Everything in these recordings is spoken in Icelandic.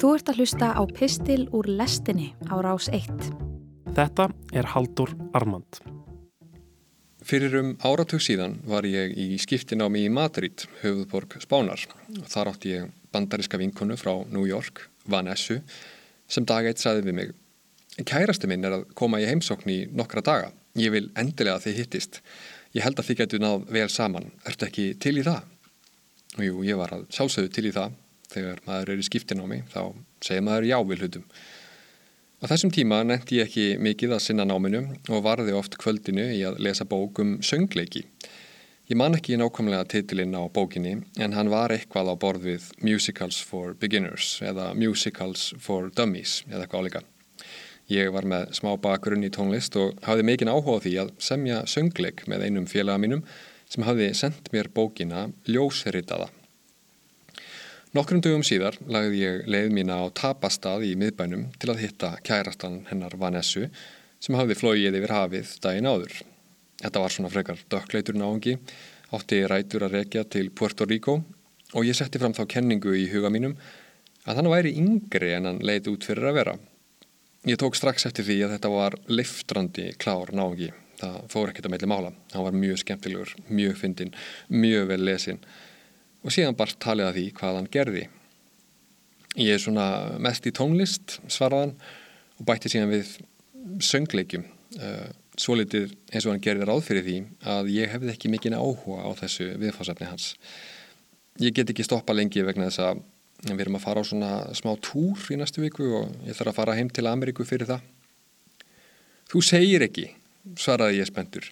Þú ert að hlusta á Pistil úr lestinni á rás 1. Þetta er Haldur Armand. Fyrir um áratug síðan var ég í skiptinámi í Madrid, höfuðborg Spánar. Þar átti ég bandariska vinkonu frá New York, Vanessu, sem dag eitt saði við mig Kærasti minn er að koma í heimsókn í nokkra daga. Ég vil endilega að þið hittist. Ég held að þið getur náð vel saman. Ertu ekki til í það? Og jú, ég var að sjálfsögðu til í það. Þegar maður er í skiptinámi þá segir maður já við hlutum. Á þessum tíma nefndi ég ekki mikið að sinna náminu og varði oft kvöldinu í að lesa bók um söngleiki. Ég man ekki nákvæmlega titilinn á bókinni en hann var eitthvað á borð við Musicals for Beginners eða Musicals for Dummies eða eitthvað álíka. Ég var með smá bakgrunn í tónlist og hafði mikinn áhuga því að semja söngleik með einum félaga mínum sem hafði sendt mér bókina Ljósritaða. Nokkrum dögum síðar lagði ég leið mína á tapastað í miðbænum til að hitta kærastan hennar Vanessu sem hafði flóið yfir hafið daginn áður. Þetta var svona frekar dökkleitur náðungi, átti rætur að rekja til Puerto Rico og ég setti fram þá kenningu í huga mínum að hann væri yngri en hann leiti út fyrir að vera. Ég tók strax eftir því að þetta var liftrandi klár nági. Það fór ekkert að meðli mála. Hann var mjög skemmtilegur, mjög fyndin, mjög vel lesin og síðan bara talið að því hvað hann gerði. Ég er svona mest í tónlist, svaraðan og bætti síðan við söngleikjum. Uh, svo litið eins og hann gerði ráð fyrir því að ég hefði ekki mikinn áhuga á þessu viðfásefni hans. Ég get ekki stoppa lengi vegna þess að Við erum að fara á svona smá túr í næstu viku og ég þarf að fara heim til Ameríku fyrir það. Þú segir ekki, svaraði ég spendur.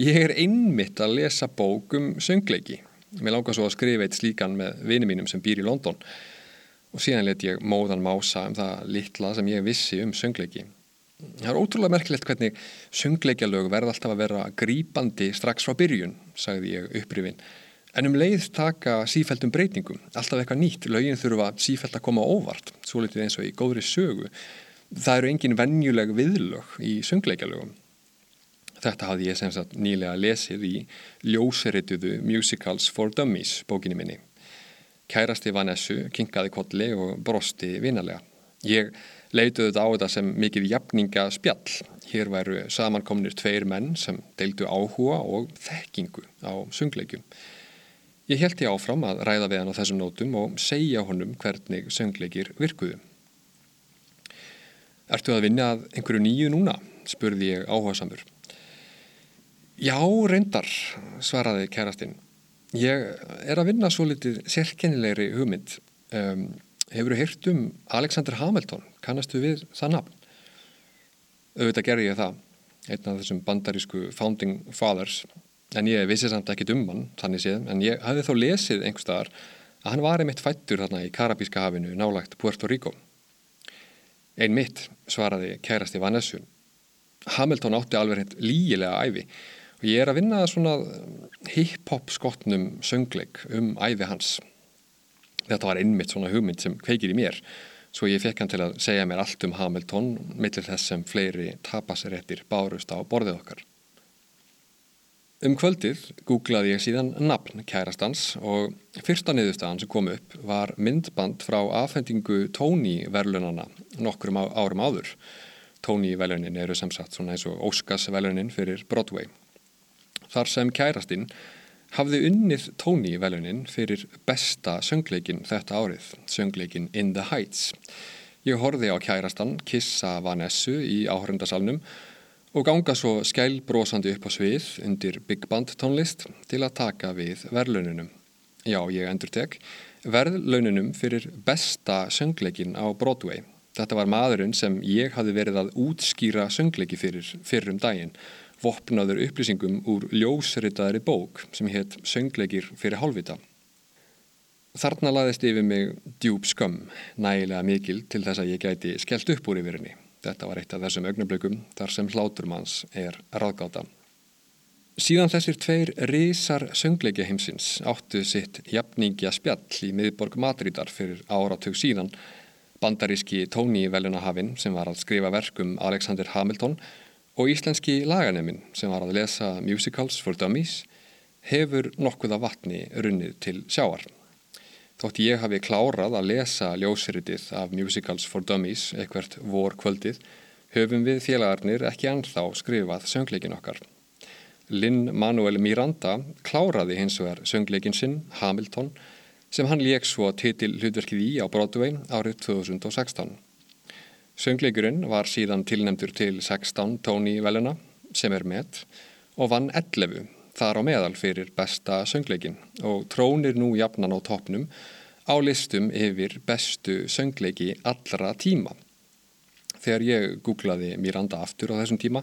Ég er einmitt að lesa bók um söngleiki. Mér langar svo að skrifa eitt slíkan með vini mínum sem býr í London og síðan let ég móðan mása um það litla sem ég vissi um söngleiki. Það er ótrúlega merkilegt hvernig söngleikjalög verða alltaf að vera grípandi strax frá byrjun, sagði ég upprifin. En um leið taka sífældum breytingum, alltaf eitthvað nýtt, lögin þurfa sífæld að koma óvart, svo litið eins og í góðri sögu. Það eru engin vennjuleg viðlög í söngleikjalögum. Þetta hafði ég sem sagt nýlega lesið í ljóserituðu Musicals for Dummies bókinni minni. Kærasti Vanessu kinkaði kolli og brosti vinalega. Ég leituði þetta á þetta sem mikið jafninga spjall. Hér væru samankomnir tveir menn sem deildu áhuga og þekkingu á söngleikjum. Ég held ég áfram að ræða við hann á þessum nótum og segja honum hvernig söngleikir virkuðu. Ertu að vinna að einhverju nýju núna? spurði ég áhuga samur. Já, reyndar, svaraði kærastinn. Ég er að vinna svo litið sérkennilegri hugmynd. Um, hefur þú heyrt um Alexander Hamilton? Kannastu við það nafn? Auðvitað gerði ég það. Einn af þessum bandarísku founding fathers en ég vissi samt ekki um hann þannig séð, en ég hafði þá lesið einhver staðar að hann var einmitt fættur þarna í Karabíska hafinu nálagt Puerto Rico Einn mitt svaraði kærasti Vanessu Hamilton átti alveg hitt lígilega æfi og ég er að vinna svona hip-hop skotnum söngleik um æfi hans Þetta var einmitt svona hugmynd sem kveikir í mér svo ég fekk hann til að segja mér allt um Hamilton millir þess sem fleiri tapasréttir bárust á borðið okkar Um kvöldið googlaði ég síðan nafn kærastans og fyrsta niðurstaðan sem kom upp var myndband frá afhendingu Tony-verlunana nokkrum árum áður. Tony-velunin eru sem sagt svona eins og Óskars-velunin fyrir Broadway. Þar sem kærastinn hafði unnið Tony-velunin fyrir besta söngleikin þetta árið, söngleikin In the Heights. Ég horfi á kærastan Kissa Vanessu í áhörundasalnum og ganga svo skælbrósandi upp á svið undir Big Band tónlist til að taka við verðlaununum. Já, ég endur tek, verðlaununum fyrir besta söngleikin á Broadway. Þetta var maðurinn sem ég hafi verið að útskýra söngleiki fyrir fyrrum daginn, vopnaður upplýsingum úr ljósritaðari bók sem hétt Söngleikir fyrir hálfvita. Þarna laðist yfir mig djúb skömm, nægilega mikil til þess að ég gæti skellt upp úr yfirinni. Þetta var eitt af þessum augnablökum þar sem hláturmanns er raðgáta. Síðan þessir tveir risar söngleiki heimsins áttu sitt jafningja spjall í miðborg Madridar fyrir áratug síðan. Bandaríski Tóni Velunahafinn sem var að skrifa verkum Alexander Hamilton og íslenski laganeminn sem var að lesa Musicals for Dummies hefur nokkuða vatni runnið til sjáar. Þótt ég hafi klárað að lesa ljósritið af Musicals for Dummies eitthvert vor kvöldið höfum við félagarnir ekki anþá skrifað söngleikin okkar. Lynn Manuel Miranda kláraði hins vegar söngleikin sinn Hamilton sem hann leik svo titil hlutverkið í á Broadway árið 2016. Söngleikurinn var síðan tilnemdur til 16 tóni veluna sem er með og vann 11 þar á meðal fyrir besta söngleikin og trónir nú jafnan á toppnum á listum yfir bestu söngleiki allra tíma. Þegar ég googlaði Miranda aftur á þessum tíma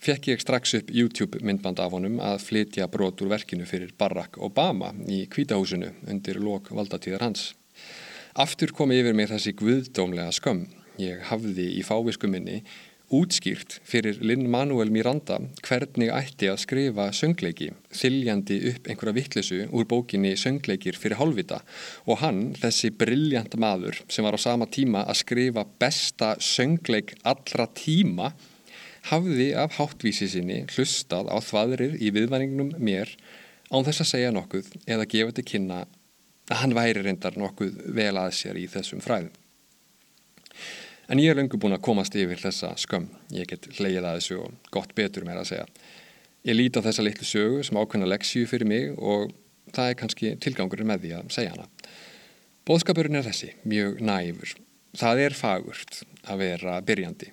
fekk ég strax upp YouTube myndband af honum að flytja brot úr verkinu fyrir Barack Obama í kvítahúsinu undir lok valdatíðar hans. Aftur kom yfir mig þessi guðdómlega skömm. Ég hafði í fáviskuminni útskýrt fyrir Lin-Manuel Miranda hvernig ætti að skrifa söngleiki þiljandi upp einhverja vittlisu úr bókinni Söngleikir fyrir hálfvita og hann, þessi brilljant maður sem var á sama tíma að skrifa besta söngleik allra tíma hafði af háttvísi sinni hlustað á þvaðrið í viðvæningnum mér án þess að segja nokkuð eða gefa til kynna að hann væri reyndar nokkuð vel að sér í þessum fræðum. En ég er lengur búin að komast yfir þessa skömm. Ég get hleyið að þessu og gott betur með að segja. Ég líti á þessa litlu sögu sem ákveðna leksíu fyrir mig og það er kannski tilgangurinn með því að segja hana. Bóðskapurinn er þessi, mjög næfur. Það er fagurt að vera byrjandi.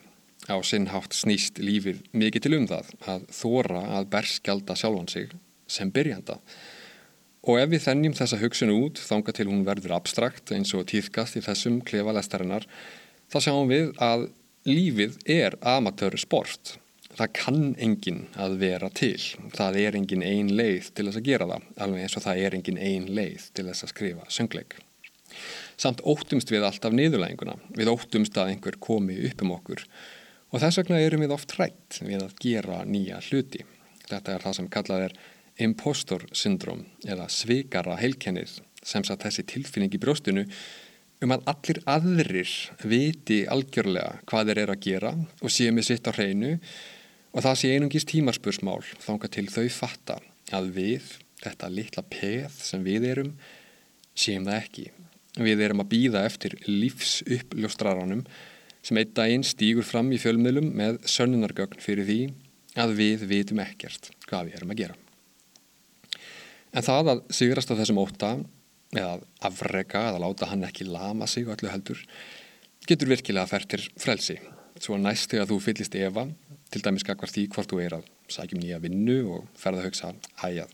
Á sinnhátt snýst lífið mikið til um það að þóra að berskjalda sjálfan sig sem byrjanda. Og ef við þennjum þessa hugsun út þánga til hún verður abstrakt eins og týðkast í þessum klefalestarinnar þá sjáum við að lífið er amatör sport. Það kann enginn að vera til. Það er enginn ein leið til þess að gera það, alveg eins og það er enginn ein leið til þess að skrifa söngleik. Samt óttumst við alltaf niðurlæginguna. Við óttumst að einhver komi upp um okkur og þess vegna erum við oft hrætt við að gera nýja hluti. Þetta er það sem kallað er impostor syndrom eða svikara heilkennið sem satt þessi tilfinning í brjóstinu um að allir aðrir viti algjörlega hvað þeir eru að gera og séu með sitt á hreinu og það sé einungis tímarspursmál þánga til þau fatta að við, þetta litla peð sem við erum, séum það ekki. Við erum að býða eftir lífsuppljóstraranum sem einn daginn stýgur fram í fjölmiðlum með sönnunargögn fyrir því að við vitum ekkert hvað við erum að gera. En það að sigrast á þessum óta eða afrega eða láta hann ekki lama sig öllu heldur getur virkilega færtir frelsi. Svo næst þegar þú fyllist Eva til dæmis kakvar því hvort þú er að sækjum nýja vinnu og ferða að hugsa æjað,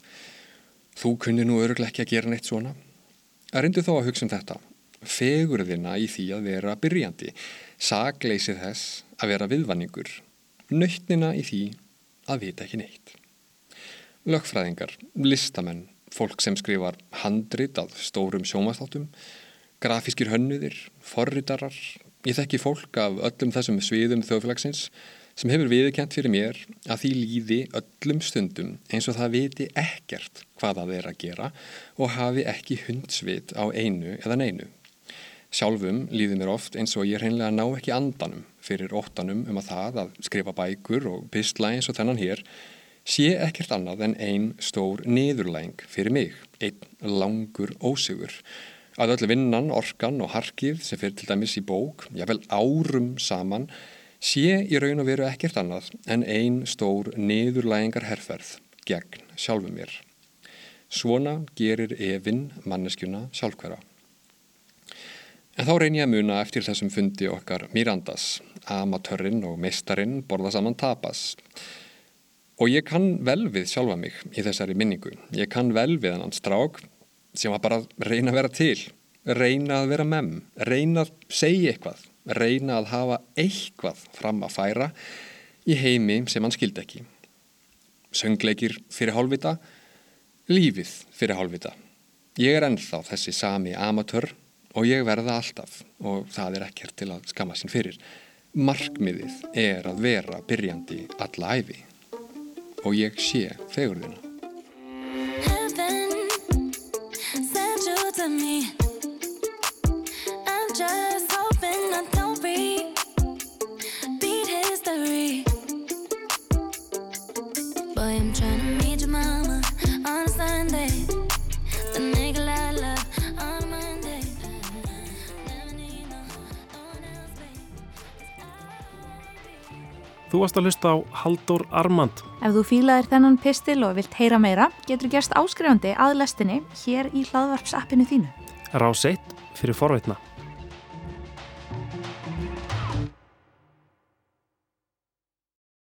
þú kunni nú öruglega ekki að gera neitt svona. Að reyndu þó að hugsa um þetta. Fegurðina í því að vera byrjandi. Sagleysið þess að vera viðvanningur. Nöytnina í því að vita ekki neitt. Lögfræðingar, listamenn fólk sem skrifar handrit að stórum sjómasþáttum, grafískir hönnuðir, forritarar. Ég þekki fólk af öllum þessum sviðum þjóðfélagsins sem hefur viðkjent fyrir mér að því líði öllum stundum eins og það viti ekkert hvað það er að gera og hafi ekki hundsvit á einu eða neinu. Sjálfum líði mér oft eins og ég reynilega ná ekki andanum fyrir óttanum um að það að skrifa bækur og pistla eins og þennan hér sé ekkert annað en einn stór niðurlæng fyrir mig, einn langur ósigur. Að öll vinnan, orkan og harkið sem fyrir til dæmis í bók, jável árum saman, sé í raun og veru ekkert annað en einn stór niðurlægingar herrferð gegn sjálfu mér. Svona gerir Evin manneskjuna sjálfkværa. En þá reyn ég að muna eftir þessum fundi okkar Mirandas, amatörrin og meistarinn borða saman tapas. Og ég kann vel við sjálfa mig í þessari minningu. Ég kann vel við hann strák sem var bara að reyna að vera til, reyna að vera mem, reyna að segja eitthvað, reyna að hafa eitthvað fram að færa í heimi sem hann skildi ekki. Söngleikir fyrir hálfvita, lífið fyrir hálfvita. Ég er ennþá þessi sami amatör og ég verða alltaf og það er ekkert til að skama sín fyrir. Markmiðið er að vera byrjandi alla æfi og ég sé fegurðina. Þú varst að hlusta á Haldur Armand. Ef þú fílaðir þennan pistil og vilt heyra meira, getur gerst áskrifandi að lestinni hér í hlaðvarpsappinu þínu. Rás 1 fyrir forveitna.